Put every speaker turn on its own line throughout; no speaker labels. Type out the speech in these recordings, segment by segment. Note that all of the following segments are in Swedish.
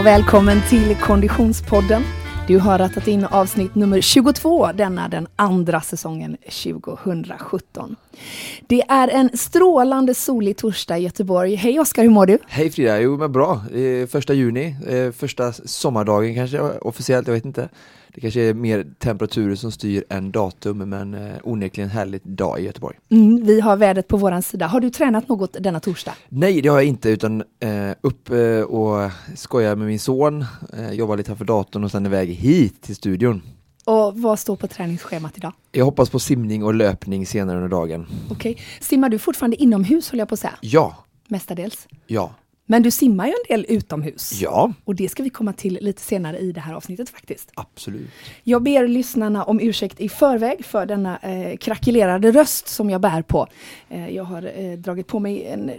och välkommen till Konditionspodden. Du har rattat in avsnitt nummer 22 denna den andra säsongen 2017. Det är en strålande solig torsdag i Göteborg. Hej Oskar, hur mår du?
Hej Frida, jo men bra. Eh, första juni, eh, första sommardagen kanske officiellt, jag vet inte. Det kanske är mer temperaturer som styr än datum, men eh, onekligen en härlig dag i Göteborg.
Mm, vi har vädret på våran sida. Har du tränat något denna torsdag?
Nej, det har jag inte, utan eh, upp eh, och skoja med min son, eh, jobba lite framför datorn och sen iväg hit till studion.
Och vad står på träningsschemat idag?
Jag hoppas på simning och löpning senare under dagen.
Okej. Simmar du fortfarande inomhus, håller jag på att säga?
Ja,
Mestadels.
ja,
Men du simmar ju en del utomhus.
ja,
Och det ska vi komma till lite senare i det här avsnittet faktiskt.
absolut.
Jag ber lyssnarna om ursäkt i förväg för denna eh, krackelerade röst som jag bär på. Eh, jag har eh, dragit på mig en eh,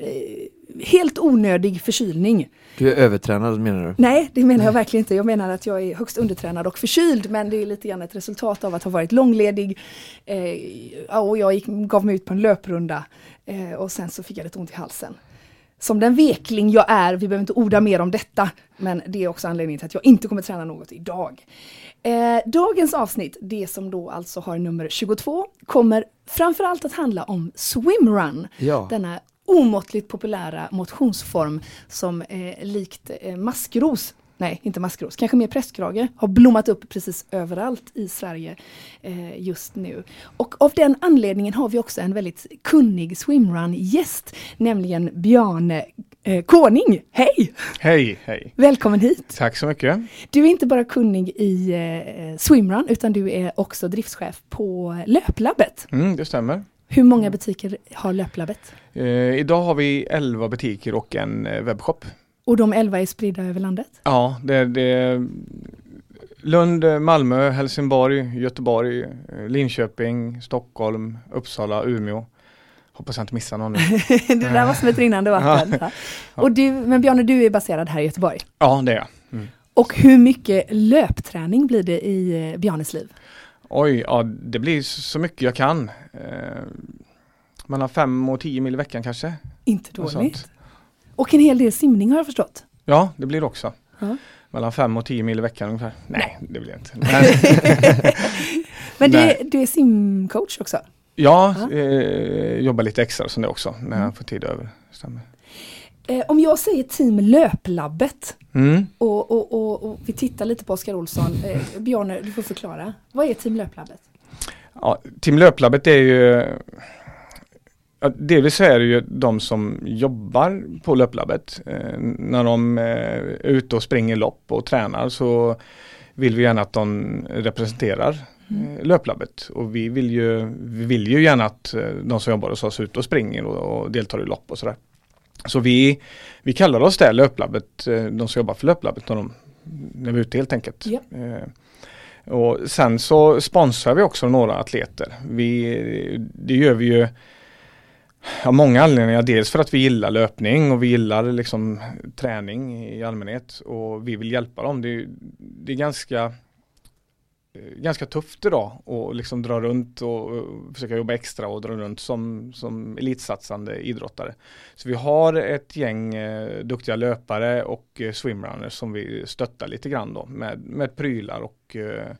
helt onödig förkylning.
Du är övertränad menar du?
Nej, det menar jag verkligen inte. Jag menar att jag är högst undertränad och förkyld, men det är lite grann ett resultat av att ha varit långledig. Eh, och jag gick, gav mig ut på en löprunda eh, och sen så fick jag lite ont i halsen. Som den vekling jag är, vi behöver inte orda mer om detta, men det är också anledningen till att jag inte kommer träna något idag. Eh, dagens avsnitt, det som då alltså har nummer 22, kommer framförallt att handla om swimrun.
Ja.
Denna omåttligt populära motionsform som eh, likt eh, maskros, nej inte maskros, kanske mer prästkrage, har blommat upp precis överallt i Sverige eh, just nu. Och av den anledningen har vi också en väldigt kunnig swimrun-gäst, nämligen Bjarne eh, Koning. Hej!
Hej, hej.
Välkommen hit!
Tack så mycket.
Du är inte bara kunnig i eh, swimrun, utan du är också driftschef på Löplabbet.
Mm, det stämmer.
Hur många butiker har Löplabbet?
Eh, idag har vi 11 butiker och en eh, webbshop.
Och de elva är spridda över landet?
Ja, det, det Lund, Malmö, Helsingborg, Göteborg, Linköping, Stockholm, Uppsala, Umeå. Hoppas jag inte missar någon nu.
det där var som ett rinnande vatten. Ja. Och du, men Bjarne, du är baserad här i Göteborg.
Ja, det är jag. Mm.
Och hur mycket löpträning blir det i eh, Bjarnes liv?
Oj, ja det blir så mycket jag kan. Eh, mellan 5 och 10 mil i veckan kanske.
Inte dåligt. Och en hel del simning har jag förstått.
Ja, det blir det också.
Ja.
Mellan 5 och 10 mil i veckan ungefär. Nej, det blir det inte. Men,
det, du är simcoach också?
Ja,
Ja.
eh, jobbar lite extra som det också när
Mm.
jag får tid över. Stämmer.
Eh, om jag säger team Löplabbet
Mm.
och, och, och, och vi tittar lite på Oskar Olsson. Eh, Bjarne, du får förklara. Vad är team Löplabbet?
Ja, Team Löplabbet är ju ja, Delvis är det ju de som jobbar på Löplabbet. Eh, när de eh, är ute och springer lopp och tränar så vill vi gärna att de representerar eh, Löplabbet. Och vi vill, ju, vi vill ju gärna att eh, de som jobbar hos oss ute och springer och, och deltar i lopp och sådär. Så vi, vi kallar oss det Löplabbet, eh, de som jobbar för Löplabbet när, de, när vi är ute helt enkelt.
Ja.
Och sen så sponsrar vi också några atleter. Vi, det gör vi ju av många anledningar. Dels för att vi gillar löpning och vi gillar liksom träning i allmänhet och vi vill hjälpa dem. Det är, det är ganska eh, ganska tufft idag att liksom dra runt och och försöka jobba extra och dra runt som, som elitsatsande idrottare. Så vi har ett gäng eh, duktiga löpare och eh, swimrunners som vi stöttar lite grann då med, med prylar och, eh,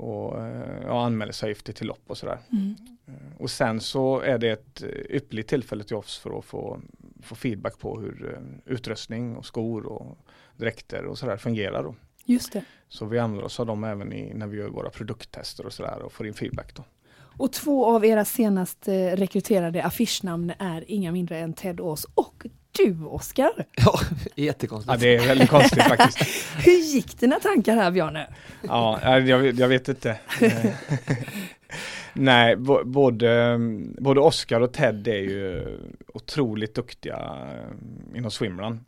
och eh, ja, anmälningsavgifter till lopp och sådär.
Mm.
Eh, Och sen så är det ett eh, ypperligt tillfälle till oss för att få, få feedback på hur eh, utrustning och skor och dräkter och sådär fungerar då.
Just det.
Så vi använder oss av dem även i, när vi gör våra produkttester och sådär och får in feedback då.
Och två av era senast eh, rekryterade affischnamn är inga mindre än Ted Ås och du Oskar.
Ja, jättekonstigt.
Ja det är väldigt konstigt faktiskt.
Hur gick dina tankar här Bjarne?
Ja, jag, jag vet inte. Nej, både, både Oscar och Ted är ju otroligt duktiga eh, inom swimrun.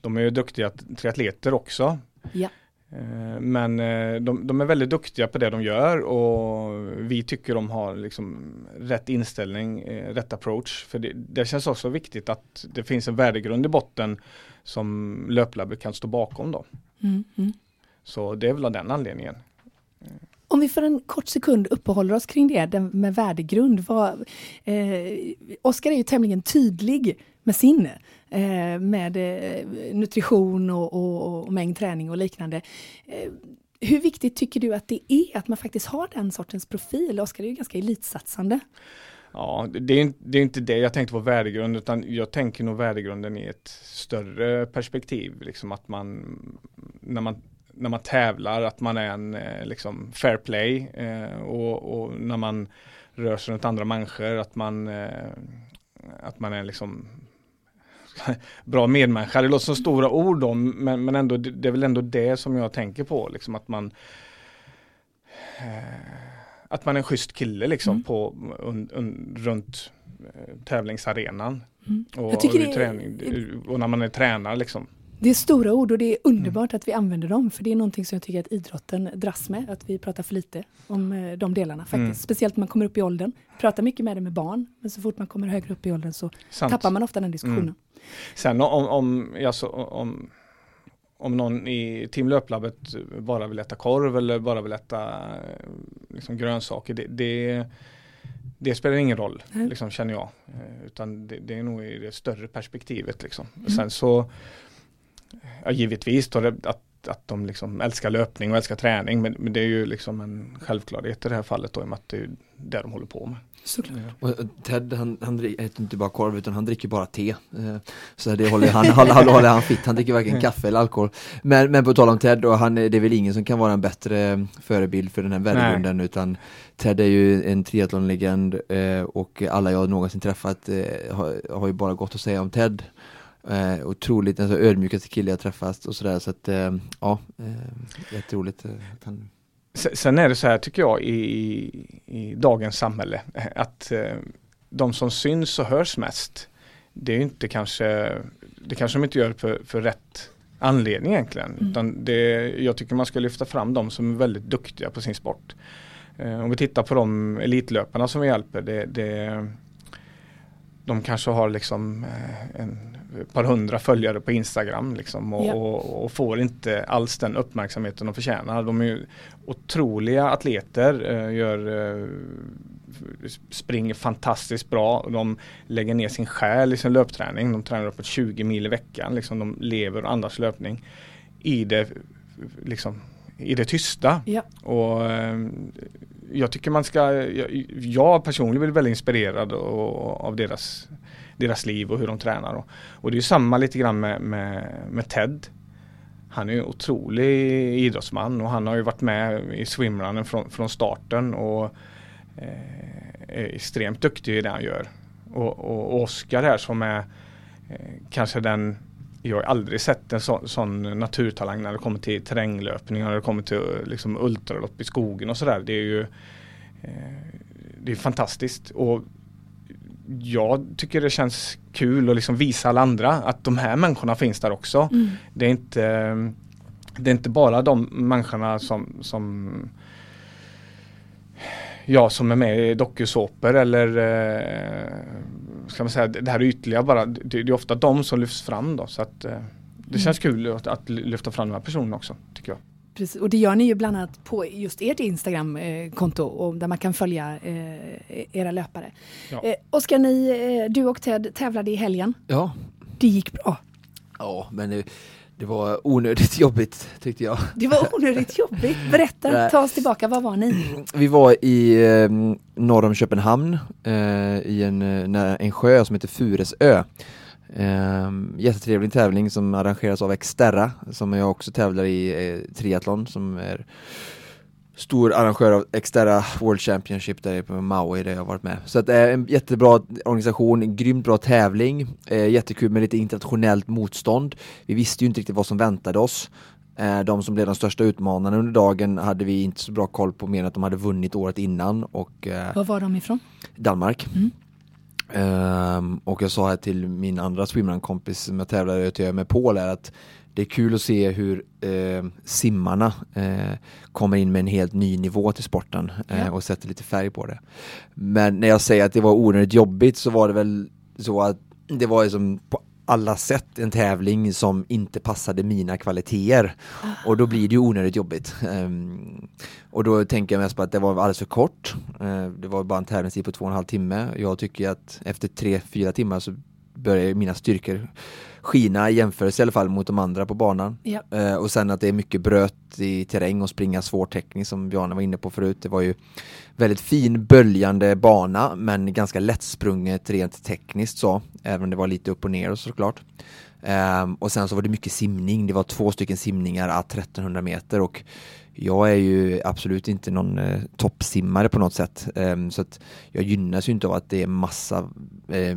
De är ju duktiga triatleter också.
Ja.
Eh, Men eh, de, de är väldigt duktiga på det de gör och vi tycker de har liksom rätt inställning, eh, rätt approach. För det, det känns också viktigt att det finns en värdegrund i botten som löplabbet kan stå bakom då.
Mm, mm.
Så det är väl av den anledningen.
Om vi för en kort sekund uppehåller oss kring det med värdegrund. Vad, eh, Oskar är ju tämligen tydlig med sin, Eh, med eh, nutrition och, och, och, mängd träning och liknande. Eh, hur viktigt tycker du att det är att man faktiskt har den sortens profil? Oskar är ju ganska elitsatsande.
Ja, det är, det är inte det jag tänkte på värdegrund utan jag tänker nog värdegrunden i ett större perspektiv. Liksom att man, när man när man tävlar att man är en eh, liksom fair play eh, och, och, när man rör sig runt andra människor att man eh, att man är liksom bra medmänniska. Det låter som stora ord om men, men ändå det är väl ändå det som jag tänker på liksom att man att man är en schysst kille liksom mm. på un, un, runt tävlingsarenan. Mm. Och, och, träning, och när man är tränare liksom.
Det är stora ord och det är underbart mm. att vi använder dem för det är någonting som jag tycker att idrotten dras med, att vi pratar för lite om eh, de delarna faktiskt. Mm. Speciellt när man kommer upp i åldern. Pratar mycket med det med barn, men så fort man kommer högre upp i åldern så Sant. tappar man ofta den diskussionen. Mm.
Sen om, om, alltså, om, om någon i Team Löplabbet bara vill äta korv eller bara vill äta liksom, grönsaker, det, det det spelar ingen roll, liksom, känner jag. Eh, utan det, det, är nog i det större perspektivet. Liksom. Mm. Sen så ja, givetvis då det, att, att de liksom älskar löpning och älskar träning men, men, det är ju liksom en självklarhet i det här fallet då i och med att det är det de håller på med.
Såklart. Och Ted han, han äter inte bara korv utan han dricker bara te. Eh, så det håller han, han, han, håller han fit, han dricker varken kaffe eller alkohol. Men, men på tal om Ted, och han, det är väl ingen som kan vara en bättre förebild för den här värdegrunden utan Ted är ju en triathlonlegend eh, och alla jag någonsin träffat eh, har, har ju bara gått att säga om Ted. Eh, otroligt alltså, ödmjukaste kille jag träffat och sådär så att eh, ja, eh, jätteroligt. Eh, han...
Sen är det så här tycker jag i, i dagens samhälle att eh, de som syns och hörs mest det är inte kanske, det kanske de inte gör för, för rätt anledning egentligen. Mm. Utan det, jag tycker man ska lyfta fram de som är väldigt duktiga på sin sport. Eh, om vi tittar på de elitlöparna som vi hjälper, det, det de kanske har liksom eh, en ett par hundra följare på Instagram liksom och, ja. och, och, får inte alls den uppmärksamheten de förtjänar. De är otroliga atleter, eh, gör, eh, springer fantastiskt bra. De lägger ner sin själ i sin löpträning. De tränar uppåt 20 mil i veckan. Liksom de lever och andas löpning i det, liksom, i det tysta. Ja. Och, jag tycker man ska, jag, jag personligen blir väldigt inspirerad och, av deras deras liv och hur de tränar. Och, och det är samma lite grann med, med, med Ted. Han är ju en otrolig idrottsman och han har ju varit med i swimrunnen från, från starten och eh, är extremt duktig i det han gör. Och, och Oskar här som är eh, kanske den jag har aldrig sett en så, sån naturtalang när det kommer till terränglöpning och när det kommer till liksom, ultralopp i skogen och sådär. Det är ju eh, det är fantastiskt och jag tycker det känns kul att liksom visa alla andra att de här människorna finns där också. Mm. Det, är inte, det är inte bara de människorna som, som Ja, som är med i dokusåpor eller eh, ska man säga, det här ytliga bara. Det, det, är ofta de som lyfts fram då så att eh, det mm. känns kul att, att lyfta fram de här personerna också tycker jag.
Precis, och det gör ni ju bland annat på just ert Instagram-konto där man kan följa eh, era löpare. Ja. Eh, Oskar, ni, eh, du och Ted tävlade i helgen.
Ja.
Det gick bra.
Ja, men det, det var onödigt jobbigt tyckte jag.
Det var onödigt jobbigt. Berätta, ta oss tillbaka, var var ni?
Vi var i eh, norr om Köpenhamn eh, i en, eh, en sjö som heter Furesö. Um, jättetrevlig tävling som arrangeras av Exterra som jag också tävlar i eh, triathlon som är stor arrangör av Exterra World Championship där på Maui där jag varit med. Så att det är en jättebra organisation, en grymt bra tävling, eh, jättekul med lite internationellt motstånd. Vi visste ju inte riktigt vad som väntade oss. Eh, de som blev de största utmanarna under dagen hade vi inte så bra koll på mer än att de hade vunnit året innan. Och,
eh, var var de ifrån?
Danmark. Mm. Um, och jag sa här till min andra swimrun-kompis som jag tävlade med Paul är att det är kul att se hur eh, simmarna eh, kommer in med en helt ny nivå till sporten eh, ja. och sätter lite färg på det. Men när jag säger att det var onödigt jobbigt så var det väl så att det var liksom på alla sett en tävling som inte passade mina kvaliteter. Och då blir det ju onödigt jobbigt. Um, och då tänker jag mest på att det var alldeles för kort. Uh, det var bara en tävlingstid på två och en halv timme. Jag tycker att efter tre, fyra timmar så börjar mina styrkor skina i jämförelse i alla fall mot de andra på banan.
Ja.
Uh, och sen att det är mycket bröt i terräng och springa svårtekniskt som Bjarne var inne på förut. Det var ju väldigt fin böljande bana men ganska lättsprunget rent tekniskt så. Även om det var lite upp och ner och såklart. Um, och sen så var det mycket simning. Det var två stycken simningar à 1300 meter och jag är ju absolut inte någon eh, toppsimmare på något sätt. Um, så att jag gynnas ju inte av att det är massa eh,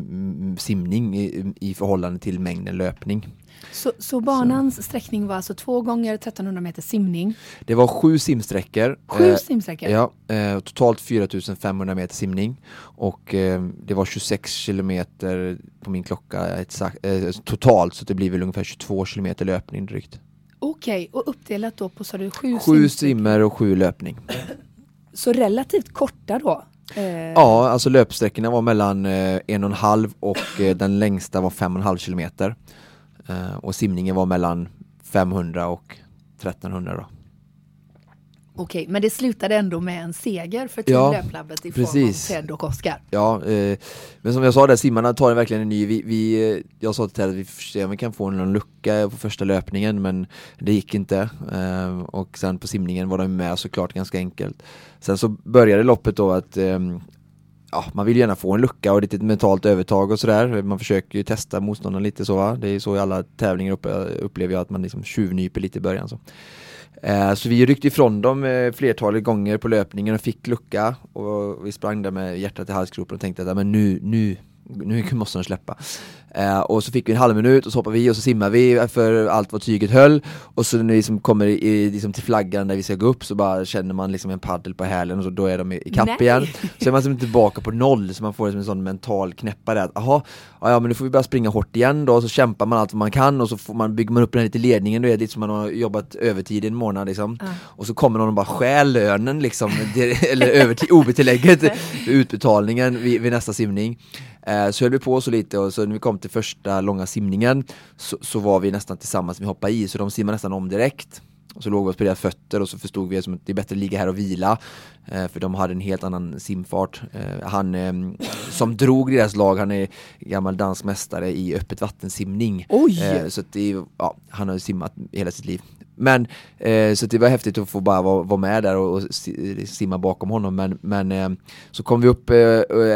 simning i, i förhållande till mängden löpning.
Så, så banans så. sträckning var alltså två gånger 1300 meter simning?
Det var sju simsträckor.
Sju eh, simsträckor?
Ja, eh, totalt 4500 meter simning och eh, det var 26 kilometer på min klocka exakt, eh, totalt så det blir väl ungefär 22 kilometer löpning drygt.
Okej, och uppdelat då på så du sju
Sju simmer och sju löpning.
Så relativt korta då?
Eh. Ja, alltså löpsträckorna var mellan eh, en och en halv och eh, den längsta var fem och en halv kilometer. Eh, och simningen var mellan 500 och 1300 då.
Okej, men det slutade ändå med en seger för Team ja, Löplabbet i precis. form av Ted och Oskar.
Ja, eh, men som jag sa där, simmarna tar verkligen en ny, vi, vi, eh, jag sa till Ted att vi får se om vi kan få en lucka på första löpningen men det gick inte. Eh, och sen på simningen var de med såklart ganska enkelt. Sen så började loppet då att eh, ja, man vill gärna få en lucka och ett mentalt övertag och sådär. Man försöker ju testa motståndaren lite så va. Det är så i alla tävlingar upp, upplever jag att man liksom tjuvnyper lite i början. Så. Eh, så vi ryckte ifrån dem eh, flertalet gånger på löpningen och fick lucka. Och vi sprang där med hjärtat i halsgropen och tänkte att men nu, nu, nu måste de släppa. Eh, och så fick vi en halv minut och så hoppar vi och så simmar vi för allt vad tyget höll och så när vi liksom kommer i, liksom till flaggan där vi ska gå upp så bara känner man liksom en paddel på hälen och så, då är de i kapp igen. Så är man liksom tillbaka på noll så man får liksom en sån mental knäppare att jaha, ja men nu får vi börja springa hårt igen då och så kämpar man allt vad man kan och så får man, bygger man upp den här lite ledningen, då är det lite som man har jobbat övertid i en månad liksom. Uh. Och så kommer någon och bara stjäl lönen liksom, eller övertid, OB-tillägget, utbetalningen vid, vid nästa simning. Eh, så höll vi på så lite och så när vi kom till första långa simningen så, så var vi nästan tillsammans med hoppa i så de simmade nästan om direkt. Och så låg vi oss på deras fötter och så förstod vi att det är bättre att ligga här och vila. Eh, för de hade en helt annan simfart. Eh, han eh, som drog deras lag, han är gammal dansk mästare i öppet vattensimning.
Oj!
så det, ja, han har simmat hela sitt liv. Men eh, så det var häftigt att få bara vara, vara med där och, och, simma bakom honom. Men, men eh, så kom vi upp eh,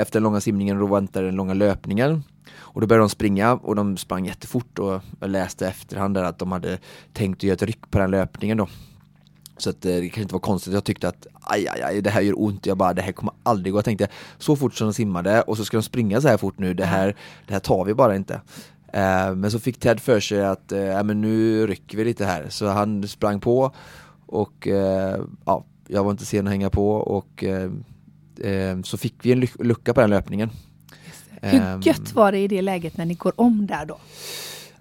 efter den långa simningen och då väntade den långa löpningen. Och då började de springa och de sprang jättefort och jag läste efterhand där att de hade tänkt att göra ett ryck på den löpningen då. Så att eh, det kan inte vara konstigt, jag tyckte att aj, aj, aj, det här gör ont, jag bara det här kommer aldrig gå. Jag tänkte så fort som de simmade och så ska de springa så här fort nu, det här, det här tar vi bara inte. Eh, men så fick Ted för sig att eh, men nu rycker vi lite här, så han sprang på och eh, ja, jag var inte sen att hänga på och eh, så fick vi en lucka på den löpningen.
Hur ehm. gött var det i det läget när ni går om där då?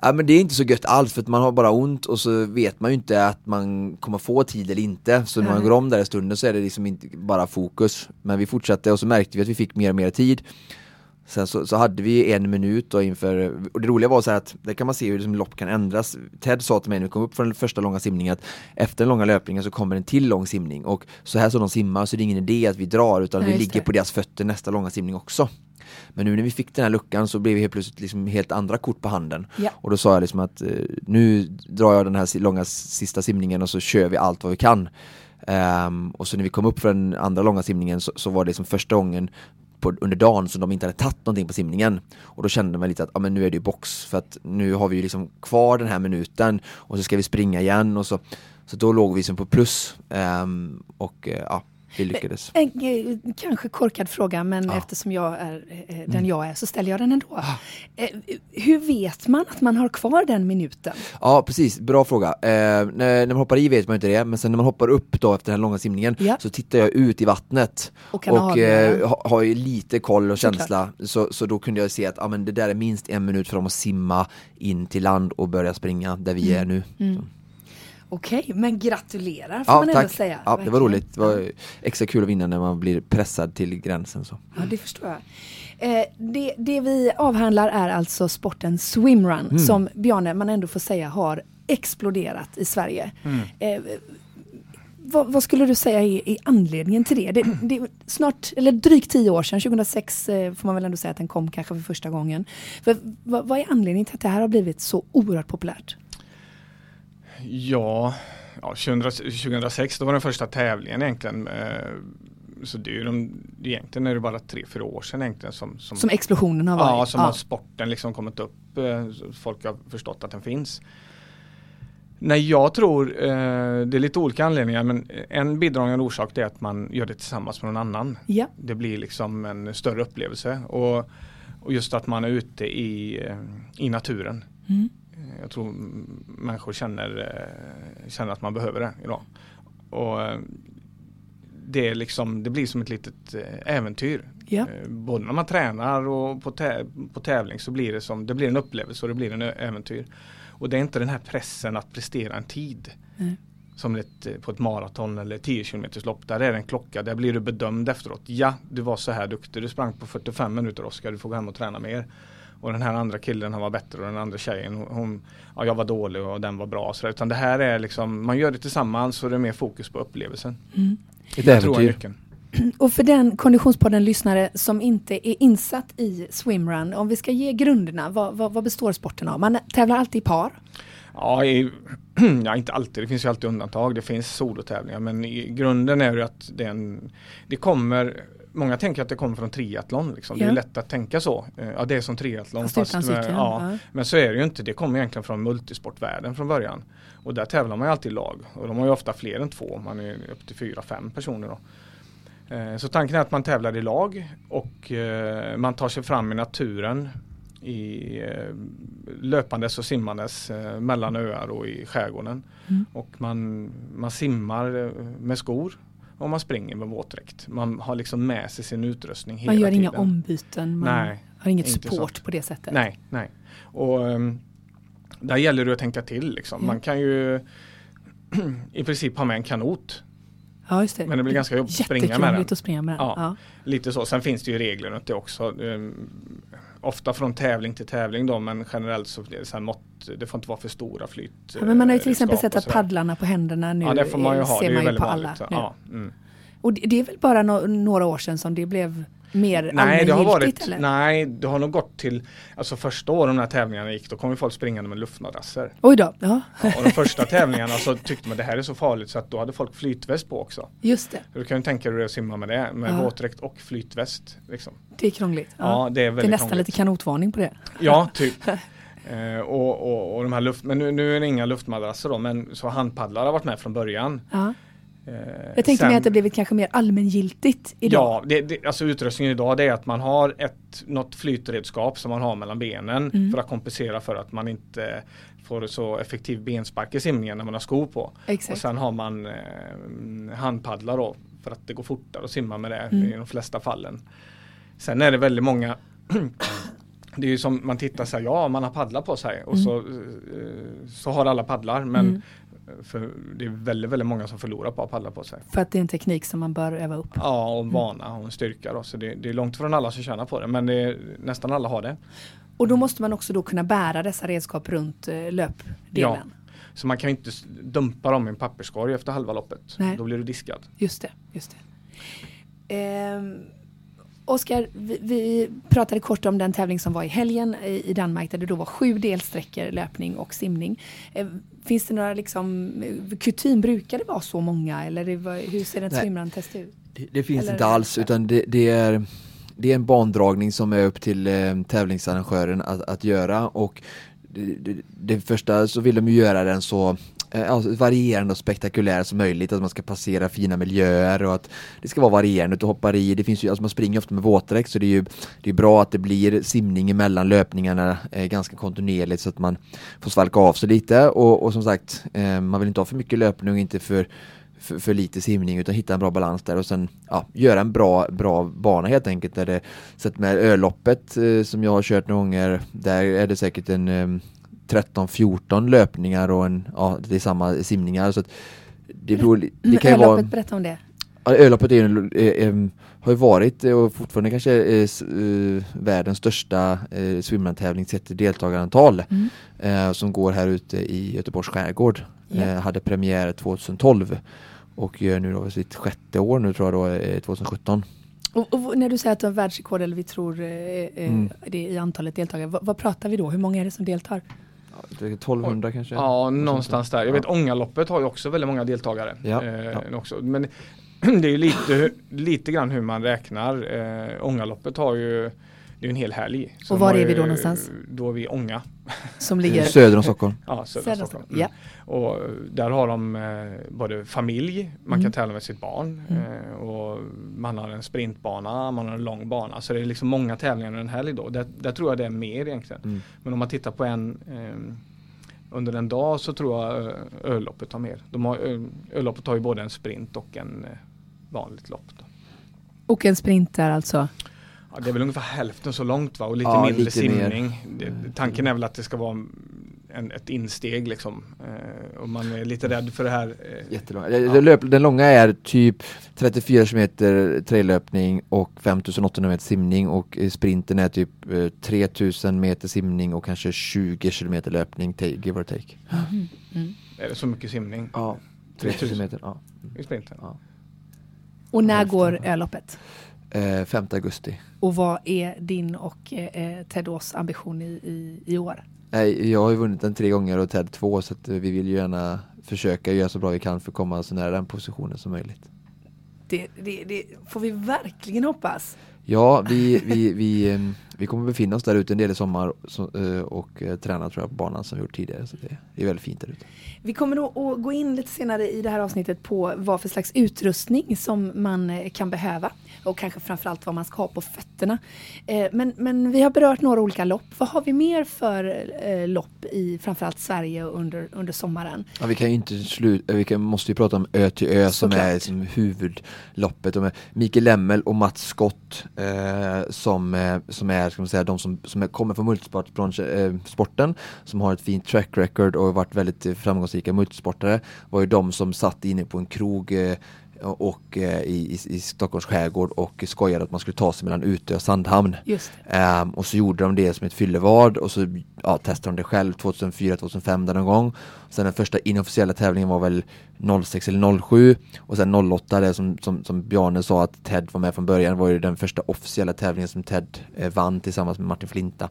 Ja men det är inte så gött alls för att man har bara ont och så vet man ju inte att man kommer få tid eller inte. Så när man går om där i stunden så är det liksom inte bara fokus. Men vi fortsatte och så märkte vi att vi fick mer och mer tid. Sen så, så hade vi en minut då inför, och det roliga var så att där kan man se hur liksom lopp kan ändras. Ted sa till mig när vi kom upp från den första långa simningen att efter den långa löpningen så kommer en till lång simning och så här som de simmar så är det ingen idé att vi drar utan ja, vi ligger det. på deras fötter nästa långa simning också. Men nu när vi fick den här luckan så blev vi helt plötsligt liksom helt andra kort på handen. Ja. Och då sa jag liksom att eh, nu drar jag den här långa sista simningen och så kör vi allt vad vi kan. Um, och så när vi kom upp för den andra långa simningen så, så var det som första gången på, under dagen som de inte hade tagit någonting på simningen. Och då kände man lite att ja, men nu är det ju box för att nu har vi ju liksom kvar den här minuten och så ska vi springa igen och så så då låg vi som på plus um, och uh, ja, vi lyckades.
En, en, kanske korkad fråga, men ja. eftersom jag är eh, den mm. jag är så ställer jag den ändå. Ah. Eh, hur vet man att man har kvar den minuten?
Ja, precis. Bra fråga. Eh, när, när, man hoppar i vet man inte det, men sen när man hoppar upp då efter den långa simningen ja. så tittar jag ut i vattnet och, och eh, har ha lite koll och känsla. Så, så då kunde jag se att ah, men det där är minst en minut för dem att simma in till land och börja springa där vi mm. är nu. Mm.
Okej, men gratulerar får
Ja,
man ändå
tack.
säga.
Ja, det var roligt. Det var extra kul att vinna när man blir pressad till gränsen. Så.
Ja, det förstår jag. Eh, det, det vi avhandlar är alltså sporten swimrun
Mm.
som Bjarne, man ändå får säga har exploderat i Sverige.
Mm.
Eh, vad, vad skulle du säga är, är anledningen till det? det? Det snart, eller drygt tio år sedan, 2006 eh, får man väl ändå säga att den kom kanske för första gången. För, vad, vad är anledningen till att det här har blivit så oerhört populärt?
Ja, ja 2000, 2006 då var den första tävlingen egentligen. eh, Så det är ju de, egentligen är det bara tre, fyra år sedan egentligen som, som,
Som explosionen har varit.
ja, som har sporten liksom kommit upp. eh, Folk har förstått att den finns. Nej, jag tror eh, det är lite olika anledningar men en bidragande orsak är att man gör det tillsammans med någon annan.
ja.
Det blir liksom en större upplevelse och, och just att man är ute i, i naturen.
Mm.
Jag tror människor känner, eh, känner att man behöver det idag. Och eh, det, är liksom, det blir som ett litet eh, äventyr.
Ja.
Både när man tränar och på, tä- på tävling så blir det som det blir en upplevelse och det blir en äventyr. Och det är inte den här pressen att prestera en tid.
Nej.
Som ett, på ett maraton eller 10 km lopp. Där är det en klocka. Där blir du bedömd efteråt. Ja, du var så här duktig. Du sprang på 45 minuter Oskar. Du får gå hem och träna mer. Och den här andra killen han var bättre och den andra tjejen hon, ja, jag var dålig och den var bra. Så där. Utan det här är liksom, man gör det tillsammans och det är mer fokus på upplevelsen.
Mm.
Ett
Jag tror är
äventyr.
Och för den Konditionspodden-lyssnare som inte är insatt i swimrun, om vi ska ge grunderna, vad, vad, vad består sporten av? Man tävlar alltid i par.
Ja, i, ja, inte alltid. Det finns ju alltid undantag. Det finns solotävlingar. Men i grunden är det att det, är en, det kommer Många tänker att det kommer från triathlon. Liksom. Det
Ja.
är lätt att tänka så. Eh, Ja, det är som triathlon.
Fast utan
med- ja,
Ja.
Men så är det ju inte. Det kommer egentligen från multisportvärlden från början. Och där tävlar man ju alltid i lag. Och de har ju ofta fler än två. Man är upp till fyra, fem personer då. Eh, Så tanken är att man tävlar i lag och eh, man tar sig fram i naturen i löpandes och simmandes mellan öar och i skärgården.
Mm.
Och man, man simmar med skor och man springer med våtdräkt. Man har liksom med sig sin utrustning hela
Man gör inga
tiden.
ombyten, man
Nej,
har inget support på det sättet.
nej, nej. Och ehm, där gäller det att tänka till liksom.
Ja.
Man kan ju i princip ha med en kanot.
Ja, just det.
Men det blir ganska jobbigt att springa med den.
Att springa med den.
Ja.
Ja.
Lite så. Sen finns det ju regler runt det också. Ehm, ofta från tävling till tävling då men generellt så så här mått. Det får inte vara för stora flyt.
Ja, men man har ju till
eh,
exempel sett att paddlarna på händerna nu
Ja det får man ju
eh,
ha.
ser
Det är
man
ju
på alla
vanligt.
nu.
Ja, mm.
Och det, det är väl bara no några år sedan som det blev mer
Nej det har varit,
eller?
nej det har nog gått till, alltså första åren när tävlingarna gick då kom ju folk springande med luftmadrasser.
Oj då, ja
Ja, och de första tävlingarna så tyckte man det här är så farligt så att då hade folk flytväst på också.
just det.
Du kan ju tänka dig att simma med det, med
Ja.
våtdräkt och flytväst. Liksom.
Det är krångligt.
Ja, det är
det är
väldigt
nästan
krångligt.
lite kanotvarning på det.
Ja, typ. Eh, och, och, och de här luft, men nu, nu är det inga luftmadrasser då, men så handpaddlar har varit med från början.
Ja.
Eh,
Jag tänkte
sen-
mig att det blivit kanske mer allmängiltigt idag.
Ja, det, det, alltså utrustningen idag det är att man har ett, något flytredskap som man har mellan benen
Mm.
för att kompensera för att man inte får så effektiv benspark i simningen när man har skor på. Och
Exakt.
sen har man eh, handpaddlar då för att det går fortare att simma med det
Mm.
i de flesta fallen. Sen är det väldigt många Det är ju som man tittar så här, ja man har paddlar på sig och
Mm.
så, eh, så har alla paddlar men
Mm.
För det är väldigt, väldigt många som förlorar på att ha paddlar på sig.
För att det är en teknik som man bör öva upp.
Ja, och
Mm.
vana och en styrka då. Så det, det är långt från alla som tjänar på det men det är, nästan alla har det.
Och då måste man också då kunna bära dessa redskap runt eh, löpdelen.
Så man kan inte dumpa dem i en papperskorg efter halva loppet.
Nej.
Då blir du diskad.
Just det, just det. Ehm, Oskar, vi, vi pratade kort om den tävling som var i helgen i, Danmark där det då var sju delsträckor löpning och simning. Eh, finns det några liksom, eh, kutym, brukar det vara så många eller det hur ser ett
Nej.
swimrun-test ut?
Det, det finns
Eller
inte alls utan det, det, är, det är en bandragning som är upp till eh, tävlingsarrangören att, att göra och det, det, det första så vill de ju göra den så Eh, alltså varierande och spektakulär som möjligt, att man ska passera fina miljöer och att det ska vara varierande, du hoppar i, det finns ju, alltså man springer ofta med våtdräkt så det är ju det är bra att det blir simning emellan löpningarna eh, ganska kontinuerligt så att man får svalka av sig lite och, och som sagt, eh, man vill inte ha för mycket löpning och inte för för, för lite simning utan hitta en bra balans där och sen ja, göra en bra, bra bana helt enkelt. Där det, så att med öloppet eh, som jag har kört några gånger, där är det säkert en eh, 13-14 löpningar och en, ja, det är samma simningar. Så det, beror, det
Men
kan ju
Öloppet,
vara,
berätta om det.
Öloppet är eh, eh, har ju varit eh, och fortfarande kanske är eh, världens största eh, swimrun-tävling sett till deltagarantal
Mm.
eh, som går här ute i Göteborgs skärgård.
Ja.
Eh, hade premiär 2012 och gör nu då sitt sjätte år nu tror jag då, eh, 2017.
Och, och när du säger att du har världsrekord eller vi tror eh, eh,
Mm.
det i antalet deltagare, vad, vad pratar vi då? Hur många är det som deltar?
Ja, det är 1200 kanske?
Ja, någonstans där. Jag vet Ångaloppet har ju också väldigt många deltagare.
Ja,
Eh,
ja.
Också. Men det är ju lite, lite grann hur man räknar. Eh, Ångaloppet har ju det är ju en hel helg.
Och var är vi då någonstans?
Då är vi i Ånga.
Som ligger
Söder om Stockholm.
Ja, södra
södra
Stockholm.
Stockholm? Ja.
Och där har de eh, både familj, man
Mm.
kan tävla med sitt barn
Mm.
eh, och man har en sprintbana, man har en lång bana. Så det är liksom många tävlingar under en helg då. Där, där tror jag det är mer egentligen.
Mm.
Men om man tittar på en eh, under en dag så tror jag eh, ölloppet har mer. De har, ö- ölloppet har ju både en sprint och en eh, vanligt lopp. Då.
och en sprint där alltså.
Ja, det är väl ungefär hälften så långt va? och lite
Ja,
mindre
lite
simning. Det, tanken är väl att det ska vara en, ett insteg liksom. Eh, och man är lite rädd för det här. Eh,
Jättelång. Ja. Löp, den långa är typ 34 km traillöpning och 5800 meter simning och eh, sprinten är typ eh, 3000 meter simning och kanske 20 km löpning, ta- give or take.
Mm. Mm.
är det så mycket simning
Ja, 3000 meter. Ja.
i sprinten?
Ja.
Och när går Öloppet?
Eh, 5 augusti.
Och vad är din och eh, Ted Ås ambition i, i, i år?
Nej, jag har ju vunnit den tre gånger och Ted två så eh, vi vill ju gärna försöka göra så bra vi kan för att komma så nära den positionen som möjligt.
Det, det, det får vi verkligen hoppas.
Ja, vi, vi, vi, eh, vi kommer befinna oss där ute en del i sommar eh, och eh, träna tror jag på banan som vi gjort tidigare. Så det, är väldigt fint där ute.
Vi kommer då att gå in lite senare i det här avsnittet på vad för slags utrustning som man eh, kan behöva och kanske framförallt vad man ska ha på fötterna. Men, men vi har berört några olika lopp. Vad har vi mer för lopp i framförallt Sverige under, under sommaren?
Ja, vi kan inte sluta, vi kan, måste ju prata om Ö till Ö som
Såklart.
är liksom huvudloppet. Mikael Lemmel och Mats Skott eh, som, som är, ska man säga, de som, som är, kommer från multisporten, eh, som har ett fint track record och varit väldigt framgångsrika multisportare, var ju de som satt inne på en krog eh, och eh, i, i, Stockholms skärgård och skojade att man skulle ta sig mellan Utö och Sandhamn. Ehm, och så gjorde de det som ett fyllevad och så ja, testade de det själv 2004-2005 där någon gång. Sen den första inofficiella tävlingen var väl 06 eller 07 och sen 08 det som, som, som Bjarne sa att Ted var med från början var ju den första officiella tävlingen som Ted eh, vann tillsammans med Martin Flinta.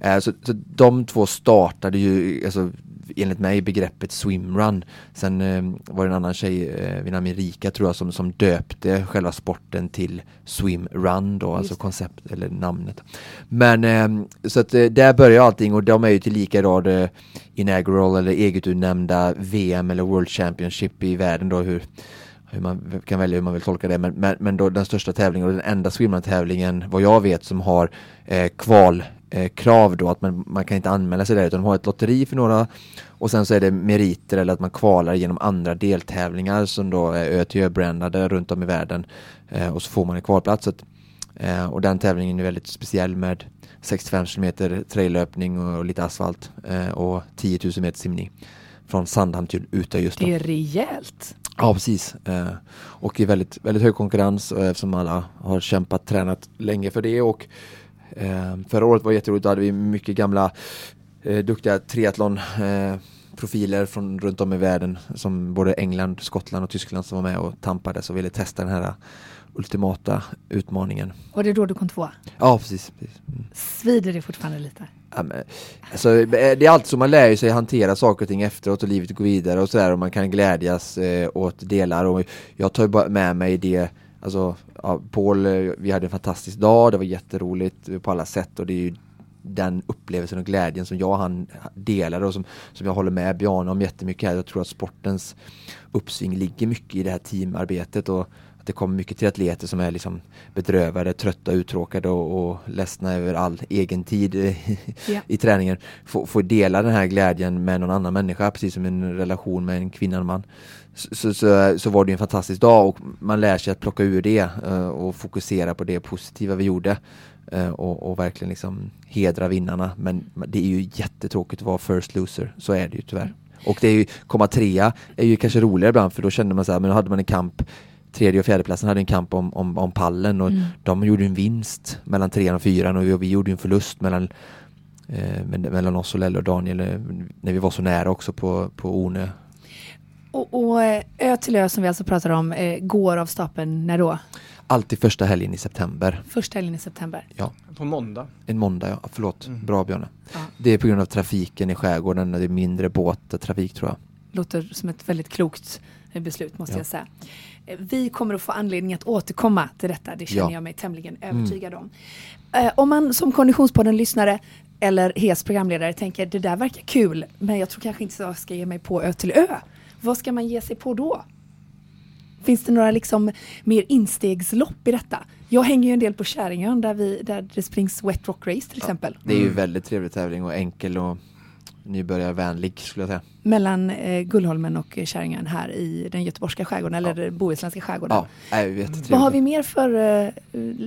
Eh, så, så de två startade ju, alltså enligt mig begreppet swimrun. Sen eh, var det en annan tjej eh, vid namn Erika tror jag som, som döpte själva sporten till swimrun då, alltså
Just det.
koncept eller namnet. Men eh, så att eh, där börjar allting och de är ju tillika då det inaugural eller eget utnämnda VM eller World Championship i världen då hur hur man kan välja hur man vill tolka det men, men, men då den största tävlingen och den enda swimrun-tävlingen vad jag vet som har eh, kval eh, krav då att man, man kan inte anmäla sig där utan de har ett lotteri för några och sen så är det meriter eller att man kvalar genom andra deltävlingar som då är ö till ö-brandade runt om i världen eh, och så får man en kvalplats. Att, eh, och den tävlingen är väldigt speciell med 65 km traillöpning och, och lite asfalt eh, och 10 000 meter simning från Sandhamn till Utö just då.
Det är rejält.
Ja, precis. Eh, och i väldigt, väldigt hög konkurrens eh, eftersom alla har kämpat, tränat länge för det och förra året var jätteroligt, då hade vi mycket gamla eh, duktiga triathlon eh, profiler från runt om i världen som både England, Skottland och Tyskland som var med och tampades och ville testa den här ultimata utmaningen.
Och det då du kom tvåa.
Ja, precis. precis. Mm.
Svider det fortfarande lite?
Ja, men, alltså, eh, det är alltid så man lär sig hantera saker och ting efteråt och livet går vidare och sådär och man kan glädjas eh, åt delar och jag tar ju bara med mig det Alltså, ja, Paul, eh, vi hade en fantastisk dag, det var jätteroligt eh, på alla sätt och det är ju den upplevelsen och glädjen som jag och han delar och som, som jag håller med Bjarne om jättemycket här. Jag tror att sportens uppsving ligger mycket i det här teamarbetet och att det kommer mycket till atleter som är liksom bedrövade, trötta, uttråkade och, och ledsna över all egen tid eh,
Ja.
i träningen. Få, få dela den här glädjen med någon annan människa, precis som en relation med en kvinna och en man. Så, så, så var det en fantastisk dag och man lär sig att plocka ur det uh, och fokusera på det positiva vi gjorde. Uh, och, och, verkligen liksom hedra vinnarna. Men det är ju jättetråkigt att vara first loser, så är det ju tyvärr. Och det är ju, komma trea är ju kanske roligare ibland för då kände man så här, men då hade man en kamp tredje och fjärdeplatsen hade en kamp om, om, om pallen och mm. de gjorde en vinst mellan trean och fyran och vi, och vi gjorde en förlust mellan eh, mellan oss och Lelle och Daniel eh, när vi var så nära också på, på Ornö.
Och, och eh, Ö till Ö som vi alltså pratar om eh, går av stapeln när då?
Alltid första helgen i september.
Första helgen i september?
Ja.
På måndag?
En måndag, ja. Förlåt. Mm. Bra Björne. Ja. Det är på grund av trafiken i skärgården, det är mindre båttrafik tror jag.
Låter som ett väldigt klokt eh, beslut måste ja. jag säga. Vi kommer att få anledning att återkomma till detta, det känner ja. jag mig tämligen mm. övertygad mm. om. Eh, om man som Konditionspodden-lyssnare eller HES programledare tänker det där verkar kul, men jag tror kanske inte jag ska ge mig på Ö till Ö. Vad ska man ge sig på då? Finns det några liksom mer instegslopp i detta? Jag hänger ju en del på Käringön där, vi, där det springs Wet Rock Race till ja, exempel.
Det är ju mm. väldigt trevlig tävling och enkel och nybörjarvänlig skulle jag säga.
Mellan eh, Gullholmen och Käringön här i den göteborgska skärgården ja. eller bohuslänska skärgården.
Ja, är
Vad har vi mer för eh,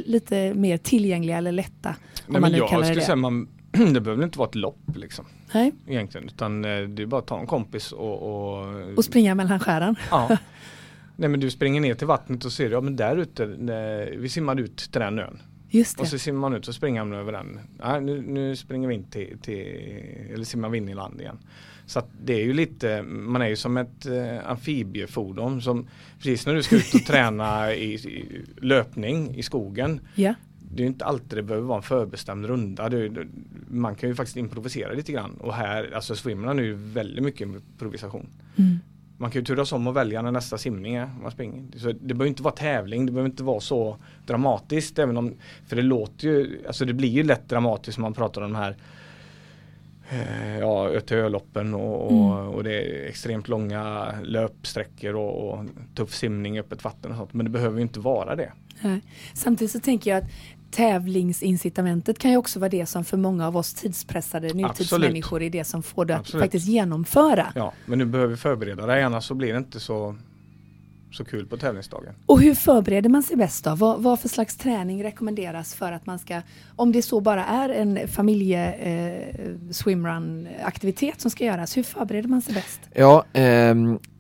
lite mer tillgängliga eller lätta?
Nej, men jag skulle säga man, det behöver inte vara ett lopp liksom. Nej. Egentligen, utan eh, det är bara att ta en kompis och... Och,
och springa mellan skären.
Ja. Nej men du springer ner till vattnet och ser, ja men där ute, vi simmar ut till den ön.
Just det.
Och så simmar man ut och springer man över den. Nej, nu, nu springer vi in till, till, eller simmar vi in i land igen. Så att det är ju lite, man är ju som ett eh, amfibiefordon som precis när du ska ut och träna i, i, löpning i skogen.
Yeah.
Det är inte alltid det behöver vara en förbestämd runda. Det, man kan ju faktiskt improvisera lite grann. Och här, alltså swimrun är ju väldigt mycket improvisation. Mm man kan ju turas om och välja när nästa simning är. Man springer. Så det behöver inte vara tävling, det behöver inte vara så dramatiskt. Även om, för det låter ju, alltså det blir ju lätt dramatiskt när man pratar om de här eh, ja, Ötöloppen och, och, mm. och, det är extremt långa löpsträckor och, och tuff simning i öppet vatten och sånt. Men det behöver ju inte vara det.
Samtidigt så tänker jag att tävlingsincitamentet kan ju också vara det som för många av oss tidspressade nutidsmänniskor Absolut. är det som får det att faktiskt genomföra.
Ja, men nu behöver vi förbereda dig annars så blir det inte så så kul på tävlingsdagen.
Och hur förbereder man sig bäst då? Vad, vad för slags träning rekommenderas för att man ska, om det så bara är en familje eh, swimrun aktivitet som ska göras, hur förbereder man sig bäst?
Ja, eh,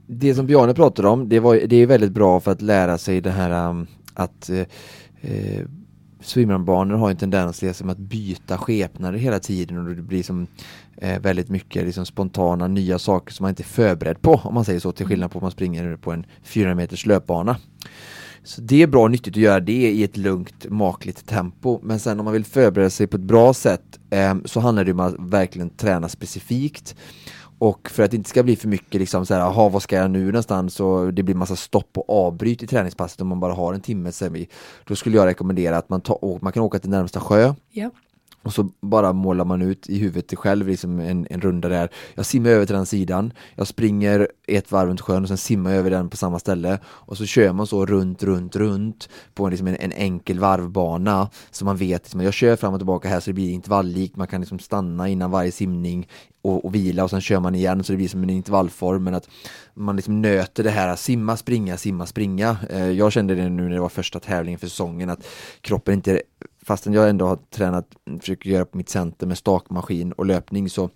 det som Bjarne pratade om, det, var, det är väldigt bra för att lära sig det här um, att eh, eh swimrunbanor har en tendens liksom att byta skepnader hela tiden och det blir som eh, väldigt mycket liksom spontana nya saker som man inte är förberedd på om man säger så till skillnad på om man springer på en 400 meters löpbana. Så det är bra och nyttigt att göra det i ett lugnt makligt tempo men sen om man vill förbereda sig på ett bra sätt eh, så handlar det om att verkligen träna specifikt och för att det inte ska bli för mycket liksom så här, aha, vad ska jag nu någonstans och det blir massa stopp och avbryt i träningspasset om man bara har en timme sen Då skulle jag rekommendera att man, ta, man kan åka till närmsta sjö.
Yeah.
Och så bara målar man ut i huvudet själv liksom en, en runda där. Jag simmar över till den sidan, jag springer ett varv runt sjön och sen simmar jag över den på samma ställe. Och så kör man så runt, runt, runt på en, liksom en, en enkel varvbana. Så man vet, liksom, jag kör fram och tillbaka här så det blir intervallikt. Man kan liksom stanna innan varje simning och, och, vila och sen kör man igen så det blir som en intervallform. Men att man liksom nöter det här simma, springa, simma, springa. Eh, jag kände det nu när det var första tävlingen för säsongen att kroppen inte fastän jag ändå har tränat, försöker göra på mitt center med stakmaskin och löpning så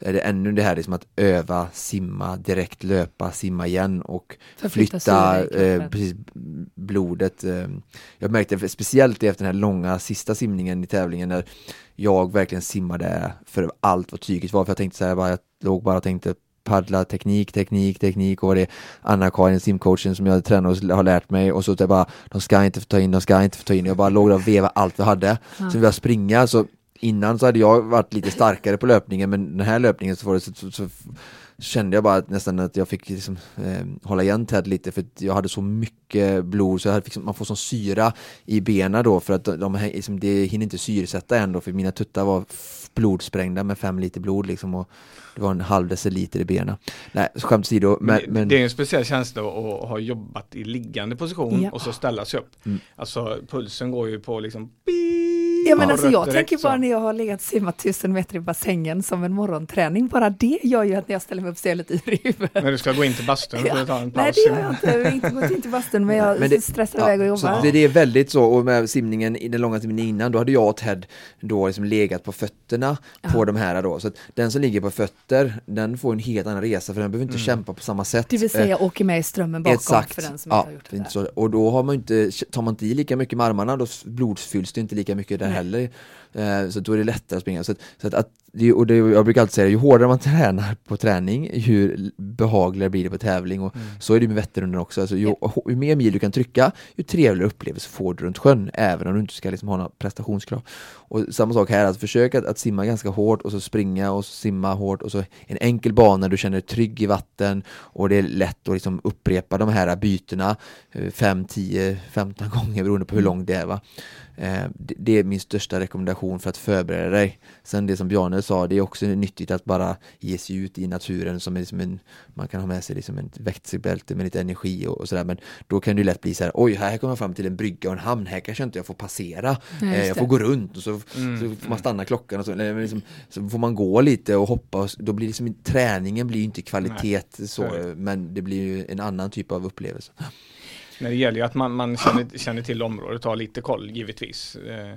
är det ännu det här liksom att öva, simma, direkt löpa, simma igen och flytta eh, precis, blodet. Eh. Jag märkte speciellt efter den här långa sista simningen i tävlingen när jag verkligen simmade för allt vad tyget var. För jag tänkte så här, bara, jag låg bara och tänkte paddla, teknik, teknik, teknik och vad det är Anna-Karin, simcoachen som jag tränar och har lärt mig och så det bara, de ska inte få ta in, de ska inte få ta in. Jag bara låg där och vevade allt jag hade. Ja. Så när jag springa så innan så hade jag varit lite starkare på löpningen men den här löpningen så, var det så, så, så kände jag bara att nästan att jag fick liksom, eh, hålla igen Ted lite för jag hade så mycket blod så jag hade, liksom, man får sån syra i benen då för att de, de liksom, det hinner inte syresätta ändå för mina tuttar var blodsprängda med fem liter blod liksom och det var en halv deciliter i benen. Nej, skämt åsido.
Men, men, det är en speciell känsla att ha jobbat i liggande position ja. och så ställa sig upp. Mm. Alltså pulsen går ju på liksom
Ja, men
Ja.
alltså, jag
Direkt
tänker bara
så.
när jag har legat simmat tusen meter i bassängen som en morgonträning. Bara det gör ju att när jag ställer mig upp så är jag lite yr i huvudet.
När du ska gå in till bastun du ta en
Nej,
paus.
det gör jag inte. Jag har inte gått in till bastun, men jag
Men det-
stressar
Ja,
iväg och
så
jobbar.
det, det är väldigt så, och med simningen, i den långa simningen innan, då hade jag och Ted då liksom legat på fötterna på
Ja.
de här då. Så att den som ligger på fötter, den får en helt annan resa för den behöver inte kämpa på samma sätt.
Det vill
Eh,
säga åker med i strömmen bakom
Exakt,
för den som
ja,
inte har gjort det.
inte
där.
så, och då har man inte, tar man inte i lika mycket med armarna, då blodfylls det inte lika mycket där
Nej
heller. Eh, så då är det lättare att springa. Så att, så att, att och det, jag brukar alltid säga ju hårdare man tränar på träning, ju behagligare blir det på tävling. Och Så är det med Vätternrundan också. Alltså, ju, ju mer mil du kan trycka, ju trevligare upplevelse får du runt sjön, även om du inte ska liksom ha några prestationskrav. Och samma sak här, att försöka att, att simma ganska hårt och så springa och så simma hårt och så en enkel bana, du känner dig trygg i vatten och det är lätt att liksom upprepa de här bytena 5, 10, 15 gånger beroende på hur långt det är. Va? Eh, det är min största rekommendation för att förbereda dig. Sen det som Bjarne sa, det är också nyttigt att bara ge sig ut i naturen som är liksom en, man kan ha med sig liksom ett växelbälte med lite energi och, och sådär men då kan det ju lätt bli så här, oj här kommer jag fram till en brygga och en hamn, här kanske inte jag får passera,
Nej,
eh, jag får gå runt och så,
Mm.
så får man stanna klockan och så, eller liksom, så får man gå lite och hoppa och då blir liksom, träningen blir inte kvalitet så,
så
men det blir ju en annan typ av upplevelse.
Men det gäller ju att man, man känner, känner till området och har lite koll givetvis. Eh,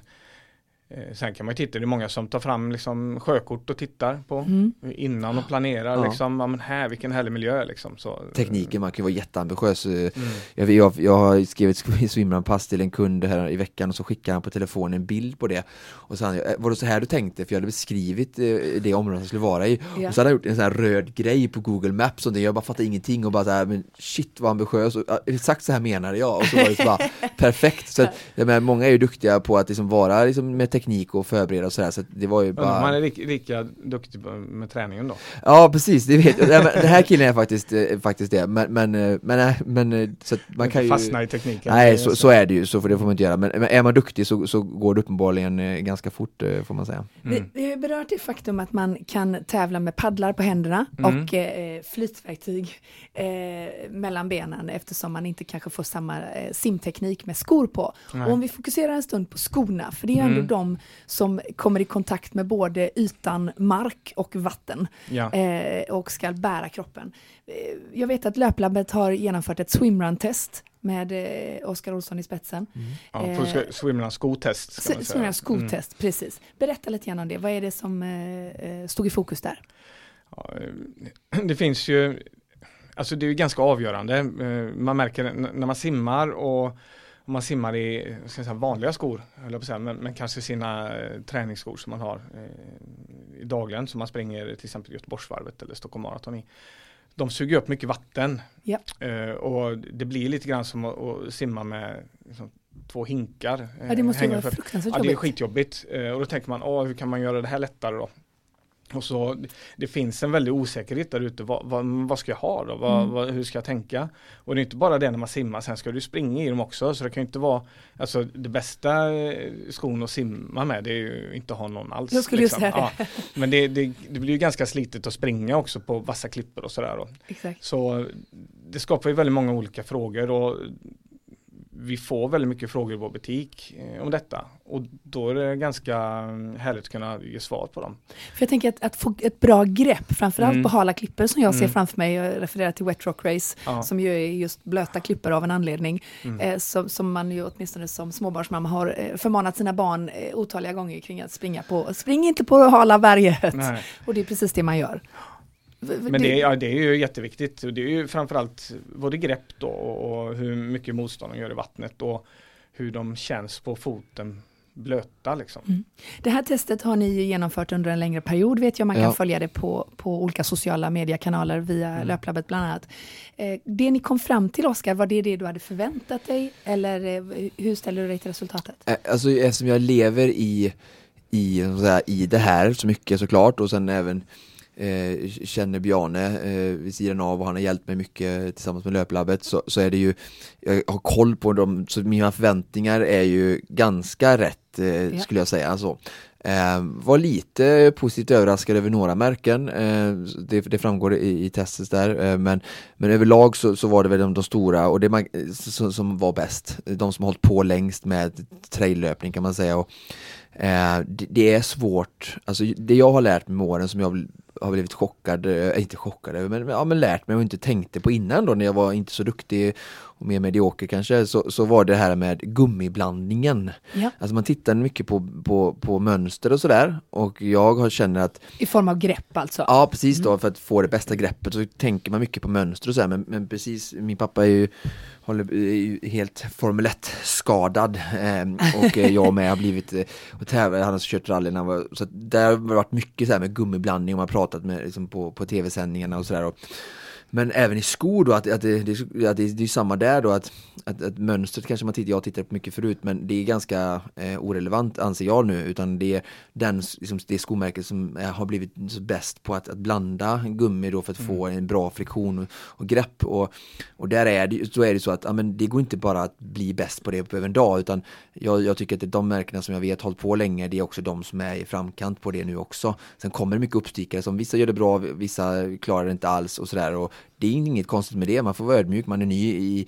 sen kan man ju titta, det är många som tar fram liksom sjökort och tittar på
Mm.
innan och planerar
Ja.
liksom, ja men här vilken härlig miljö liksom. Så,
Tekniken, man kan ju vara jätteambitiös. eh,
Mm.
Jag, jag, jag har skrivit ett swimrunpass till en kund här i veckan och så skickade han på telefonen en bild på det. Och så han, "Eh, var det så här du tänkte? För jag hade beskrivit eh, det området jag skulle vara i.
Ja.
Och så hade han gjort en sån här röd grej på Google Maps och det. jag bara fattade ingenting och bara så här, men shit vad ambitiös. Och, exakt så här menade jag. Och så var det så bara perfekt. Så att, jag menar, många är ju duktiga på att liksom vara liksom, med teknik och förbereda och sådär. Så det var ju
om man
bara...
är lika, lika duktig med träningen då.
Ja precis, det vet jag. Den här killen är faktiskt, eh, faktiskt det. Men, men, eh, men, nej, men eh, så att man kan ju...
Fastna i tekniken.
Nej, så, så är det ju, så för det får man inte göra. Men, men är man duktig så, så går det uppenbarligen eh, ganska fort, eh, får man säga.
Mm.
Vi, vi har ju berört det faktum att man kan tävla med paddlar på händerna
Mm.
och eh, flytverktyg eh, mellan benen eftersom man inte kanske får samma eh, simteknik med skor på. Om vi fokuserar en stund på skorna, för det är ju ändå
Mm.
de som kommer i kontakt med både ytan, mark och vatten
Ja.
eh, och ska bära kroppen. Eh, jag vet att Löplabbet har genomfört ett swimrun-test med eh, Oskar Olsson i spetsen.
Ja,
eh,
swimrarna skotest. ska man
S-
säga.
Swimrun skotest, precis. Berätta lite grann om det. Vad är det som eh, eh, stod i fokus där?
Ja, eh, det finns ju, alltså det är ganska avgörande. Man märker när man simmar och om man simmar i ska säga, vanliga skor, höll på säga, men, men kanske sina eh, träningsskor som man har eh, i dagligen, som man springer till exempel Göteborgsvarvet eller Stockholm Marathon i. De suger upp mycket vatten
Ja.
eh, och det blir lite grann som att, att simma med liksom, två hinkar. eh,
Ja, det måste ju
hängande
vara fruktansvärt
Ja, det är
jobbigt.
skitjobbigt. Eh, Och då tänker man, åh, hur kan man göra det här lättare då? Och så, det finns en väldig osäkerhet där ute. Vad, vad, vad ska jag ha då? Vad,
Mm.
vad, hur ska jag tänka? Och det är inte bara det när man simmar, sen ska du springa i dem också. Så det kan ju inte vara, alltså det bästa eh, skon att simma med det är ju inte att ha någon alls. liksom.
Jag skulle just säga det.
Ja, men det, det, det blir ju ganska slitet att springa också på vassa klippor och sådär. då.
Exakt.
Så det skapar ju väldigt många olika frågor och vi får väldigt mycket frågor i vår butik eh, om detta och då är det ganska mm, härligt att kunna ge svar på dem.
För jag tänker att, att få ett bra grepp, framförallt
Mm.
på hala klippor som jag ser
Mm.
framför mig, jag refererar till Wet Rock Race,
Ja.
som ju är just blöta klippor av en anledning,
Mm.
eh, som, som man ju åtminstone som småbarnsmamma har eh, förmanat sina barn eh, otaliga gånger kring att springa på, spring inte på hala berget.
Nej.
Och det är precis det man gör.
Men det, ja, det är ju jätteviktigt. Och Det är ju framförallt både grepp då och, hur mycket motstånd de gör i vattnet och hur de känns på foten blöta liksom.
Det här testet har ni ju genomfört under en längre period vet jag. Man kan
Ja.
följa det på, på olika sociala mediekanaler via
Mm.
Löplabbet bland annat. Eh, det ni kom fram till Oskar, var det det du hade förväntat dig? Eller eh, hur ställer du dig till resultatet?
Eh, Alltså eftersom jag lever i, i, så att säga, i det här så mycket såklart och sen även eh, känner Bjarne eh, vid sidan av och han har hjälpt mig mycket tillsammans med löplabbet så, så är det ju, jag har koll på dem, så mina förväntningar är ju ganska rätt eh, ja. skulle jag säga. Så. Eh, var lite positivt överraskad över några märken, eh, det, det, framgår i, i testet där, eh, men, men överlag så, så, var det väl de, de stora och det man, som, som, var bäst, de som hållit på längst med traillöpning kan man säga. Och, eh, det, det, är svårt, alltså det jag har lärt mig med åren som jag har blivit chockad, äh, inte chockad men, ja, men lärt mig och inte tänkte på innan då när jag var inte så duktig och mer medioker kanske, så, så var det här med gummiblandningen. Ja. Alltså man tittar mycket på, på, på mönster och sådär och jag känner att
I form av grepp alltså?
Ja precis då, mm. för att få det bästa greppet så tänker man mycket på mönster och sådär men, men precis, min pappa är ju håller, är helt Formel 1-skadad eh, och jag med har blivit eh, och tävlat, han har kört rally när han var, så det har varit mycket så här med gummiblandning och man har pratat med liksom på, på tv-sändningarna och sådär. Men även i skor då, att, att, det, att det, det är samma där då att, att, att mönstret kanske man tittar, jag tittar på mycket förut men det är ganska eh, orelevant anser jag nu utan det är den, liksom, det skomärket som är, har blivit bäst på att, att blanda gummi då för att mm. få en bra friktion och, och, grepp och, och där är det, så är det så att ja, men det går inte bara att bli bäst på det på en dag utan jag, jag tycker att de märkena som jag vet hållit på länge det är också de som är i framkant på det nu också. Sen kommer det mycket uppstickare som vissa gör det bra, vissa klarar det inte alls och sådär och det är inget konstigt med det, man får vara ödmjuk, man är ny i,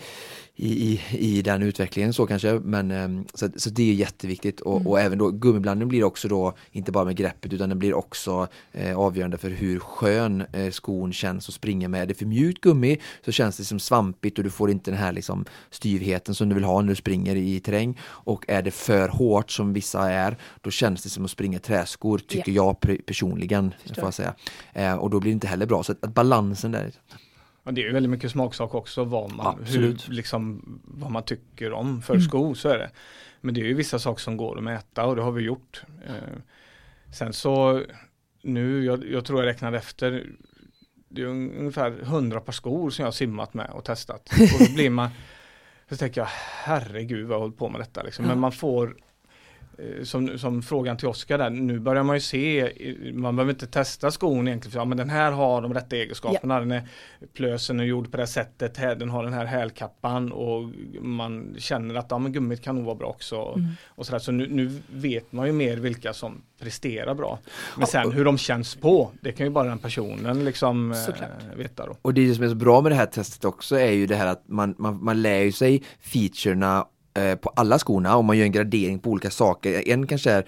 i, i den utvecklingen så kanske. Men ehm, så, så det är jätteviktigt och, mm. och även då gummiblandningen blir också då inte bara med greppet utan den blir också eh, avgörande för hur skön eh, skon känns att springa med. Är det för mjukt gummi så känns det som svampigt och du får inte den här liksom styvheten som du vill ha när du springer i terräng. Och är det för hårt som vissa är då känns det som att springa träskor tycker yeah. jag personligen. Får jag säga. Eh, och då blir det inte heller bra. Så att, att balansen där
Ja, det är väldigt mycket smaksak också vad man, hur, liksom, vad man tycker om för mm. sko, så är det. Men det är ju vissa saker som går att mäta och det har vi gjort. Eh, sen så nu, jag, jag, tror jag räknade efter, det är ungefär 100 par skor som jag har simmat med och testat. Och då blir man, så tänker jag, herregud vad jag har hållit på med detta liksom. Men man får som, som frågan till Oskar där, nu börjar man ju se, man behöver inte testa skon egentligen, för ja, men den här har de rätta egenskaperna, ja. den är, plösen är gjord på det sättet, den har den här hälkappan och man känner att ja, men gummit kan nog vara bra också. Mm. Och så där. så nu, nu, vet man ju mer vilka som presterar bra. Men sen hur de känns på, det kan ju bara den personen liksom äh, veta då.
Och det som är så bra med det här testet också är ju det här att man, man, man lär sig featurerna Eh, på alla skorna och man gör en gradering på olika saker. En kanske är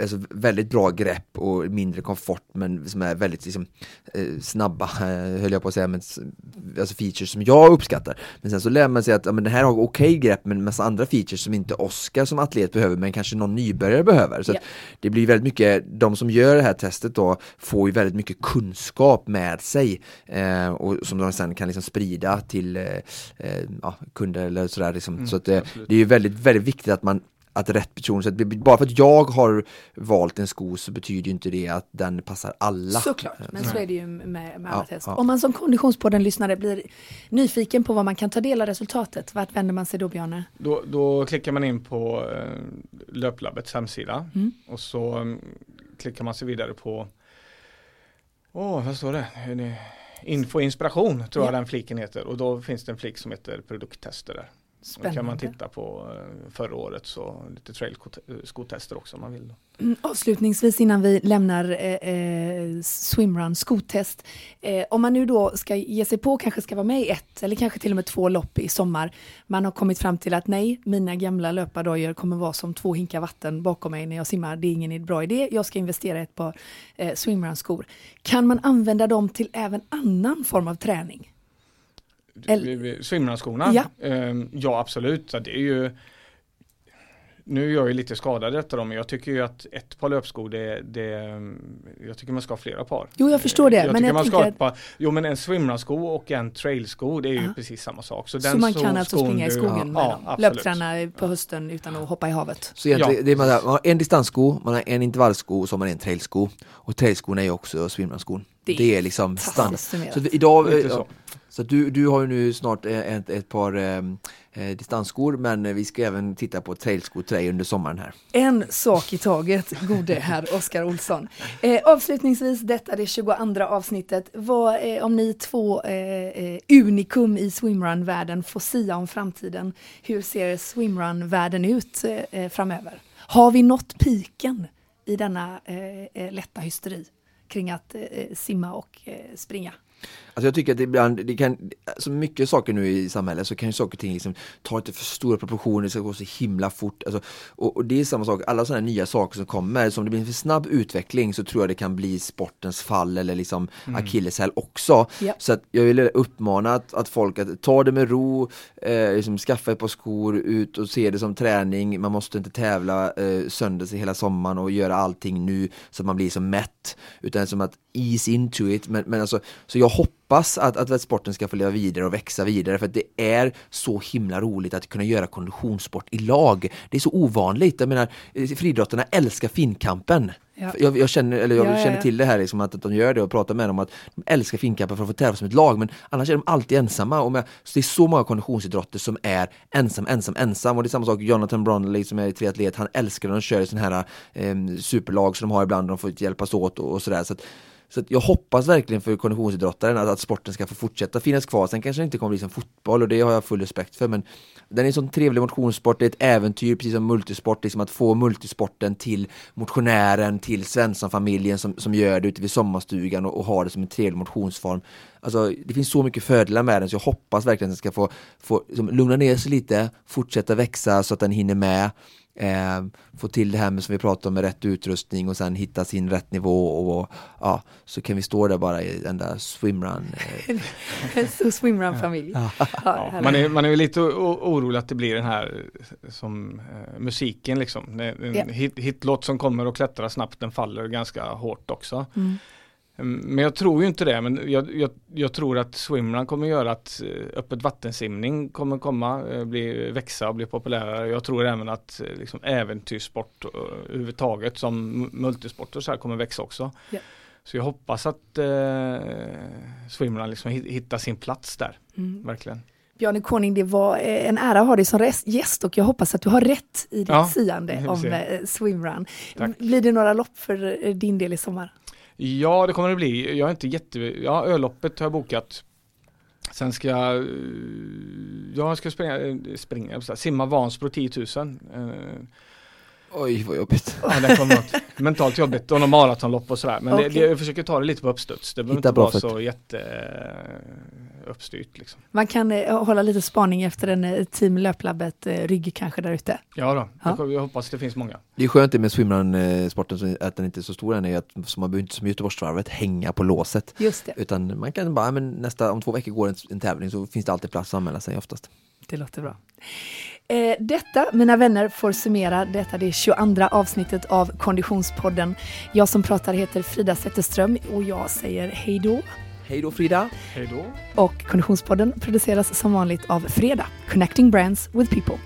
alltså, väldigt bra grepp och mindre komfort men som är väldigt liksom, eh, snabba, eh, höll jag på att säga, men, alltså features som jag uppskattar. Men sen så lär man sig att ja, men den här har okej okay grepp men massa andra features som inte Oscar som atlet behöver men kanske någon nybörjare behöver. Så yeah. Det blir väldigt mycket, de som gör det här testet då får ju väldigt mycket kunskap med sig eh, och som de sen kan liksom sprida till eh, ja, kunder eller sådär. Liksom. Mm, så att, det är väldigt, väldigt viktigt att man att rätt person, så att bara för att jag har valt en sko så betyder inte det att den passar alla.
Såklart, men så är det ju med, med alla ja, test. Ja. Om man som Konditionspodden-lyssnare blir nyfiken på vad man kan ta del av resultatet, vart vänder man sig då Bjarne?
Då, då klickar man in på eh, Löplabbets hemsida mm. och så um, klickar man sig vidare på Åh, oh, vad står det? Info inspiration tror jag den fliken heter och då finns det en flik som heter produkttester där. Spännande. Då kan man titta på eh, förra året så lite trailskotester också om man vill.
Mm, avslutningsvis innan vi lämnar eh, eh, swimrun skotest. Eh, om man nu då ska ge sig på, kanske ska vara med i ett eller kanske till och med två lopp i sommar. Man har kommit fram till att nej, mina gamla löpardojor kommer vara som två hinkar vatten bakom mig när jag simmar. Det är ingen bra idé. Jag ska investera i ett par eh, swimrun skor. Kan man använda dem till även annan form av träning?
Swimrun-skorna? Ja. Um, ja absolut, så det är ju nu är jag ju lite skadad detta då, men jag tycker ju att ett par löpskor det, det Jag tycker man ska ha flera par.
Jo jag förstår det.
Jag men jag man ska ett par, jo men en swimrunsko och en trailsko det är ju precis samma sak.
Så, så man kan alltså springa i skogen med ja, dem? Löpträna på hösten utan att hoppa i havet?
Så egentligen, ja. det är man, man har en distanssko, man har en intervallsko och så har man en trailsko. Och trailskon är ju också swimrunskon. Det, det är liksom standard. Så idag, så du, du har ju nu snart eh, ett, ett par ehm, eh, distansskor men vi ska även titta på trailskor till dig under sommaren här.
En sak i taget, gode herr Oskar Olsson. Eh, avslutningsvis, detta det 22 avsnittet. Vad, eh, om ni två eh, eh, unikum i swimrun-världen får sia om framtiden, hur ser swimrun-världen ut eh, eh framöver? Har vi nått piken i denna lätta hysteri kring att simma och springa?
Alltså jag tycker att det ibland, det kan, så mycket saker nu i samhället så kan ju saker och ting liksom ta lite för stora proportioner, det ska gå så himla fort. Alltså, och, och, det är samma sak, alla sådana nya saker som kommer, som det blir en för snabb utveckling så tror jag det kan bli sportens fall eller liksom mm. akilleshäl också. Yep. Så att jag vill uppmana att, att folk att ta det med ro, eh, liksom skaffa ett par skor, ut och se det som träning. Man måste inte tävla eh, sönder sig hela sommaren och göra allting nu så att man blir så mätt. Utan som att ease into it. Men, men alltså, så jag hoppas att, att sporten ska få leva vidare och växa vidare för att det är så himla roligt att kunna göra konditionssport i lag. Det är så ovanligt. Jag menar, friidrottarna älskar finkampen. Ja. Jag, jag, känner, eller jag ja, känner till det här liksom, att, att de gör det och pratar med dem att de älskar finkampen för att få tävla som ett lag men annars är de alltid ensamma. Och med, så det är så många konditionsidrotter som är ensam, ensam, ensam och det är samma sak Jonathan Bromley som är triatlet, han älskar när de kör i sådana här eh, superlag som de har ibland, de får hjälpas åt och, och sådär. Så så jag hoppas verkligen för konditionsidrottaren att, att, sporten ska få fortsätta finnas kvar. Sen kanske det inte kommer bli som fotboll och det har jag full respekt för. Men den är en sån trevlig motionssport, det är ett äventyr precis som multisport. Liksom att få multisporten till motionären, till Svenssonfamiljen som, som gör det ute vid sommarstugan och, och har det som en trevlig motionsform. Alltså, det finns så mycket fördelar med den så jag hoppas verkligen att den ska få, få liksom, lugna ner sig lite, fortsätta växa så att den hinner med eh, få till det här med som vi pratade om med rätt utrustning och sen hitta sin rätt nivå och, och ja, så kan vi stå där bara i den där swimrun.
Eh. swimrun-familj. Ja.
Ja, man, är, man är lite orolig att det blir den här som eh, musiken liksom. En hit, hitlåt som kommer och klättrar snabbt, den faller ganska hårt också. Mm. Mm, men jag tror ju inte det, men jag, jag, jag tror att swimrun kommer göra att eh, öppet vattensimning kommer komma, eh, bli, växa och bli populärare. Jag tror även att eh, liksom, äventyrssport överhuvudtaget som multisporter så här kommer växa också. Yeah. Så jag hoppas att eh, swimrun liksom hittar sin plats där, mm. verkligen.
Bjarne Koning, det var en ära att ha dig som gäst och jag hoppas att du har rätt i ditt ja, siande om swimrun. Tack. Blir det några lopp för din del i sommar?
Ja, det kommer det bli. Jag är inte jätte... Ja, Öloppet har jag bokat. Sen ska jag... Eh, jag ska springa, eh, springa simma Vansbro 10 000.
Eh, Oj vad jobbigt.
Ja, det kommer något mentalt jobbigt och någon maratonlopp och sådär. Men okay. det, det, jag försöker ta det lite på uppstuds. Det behöver inte vara så jätte uppstyrt. Liksom.
Man kan uh, hålla lite spaning efter en uh, Team Löplabbet uh, rygg kanske där ute.
Ja då, ja. Jag, jag, hoppas det finns många.
Det är skönt det med swimrun-sporten att den inte är så stor än är att så man behöver inte som Göteborgsvarvet hänga på låset.
Just det.
Utan man kan bara, men nästa, om två veckor går en, en tävling så finns det alltid plats att anmäla sig oftast.
Det låter bra. Eh, detta, mina vänner, får summera detta det 22 avsnittet av Konditionspodden. Jag som pratar heter Frida Zetterström och jag säger hej då.
Hej då Frida.
Hej då.
Och Konditionspodden produceras som vanligt av Freda, Connecting Brands with People.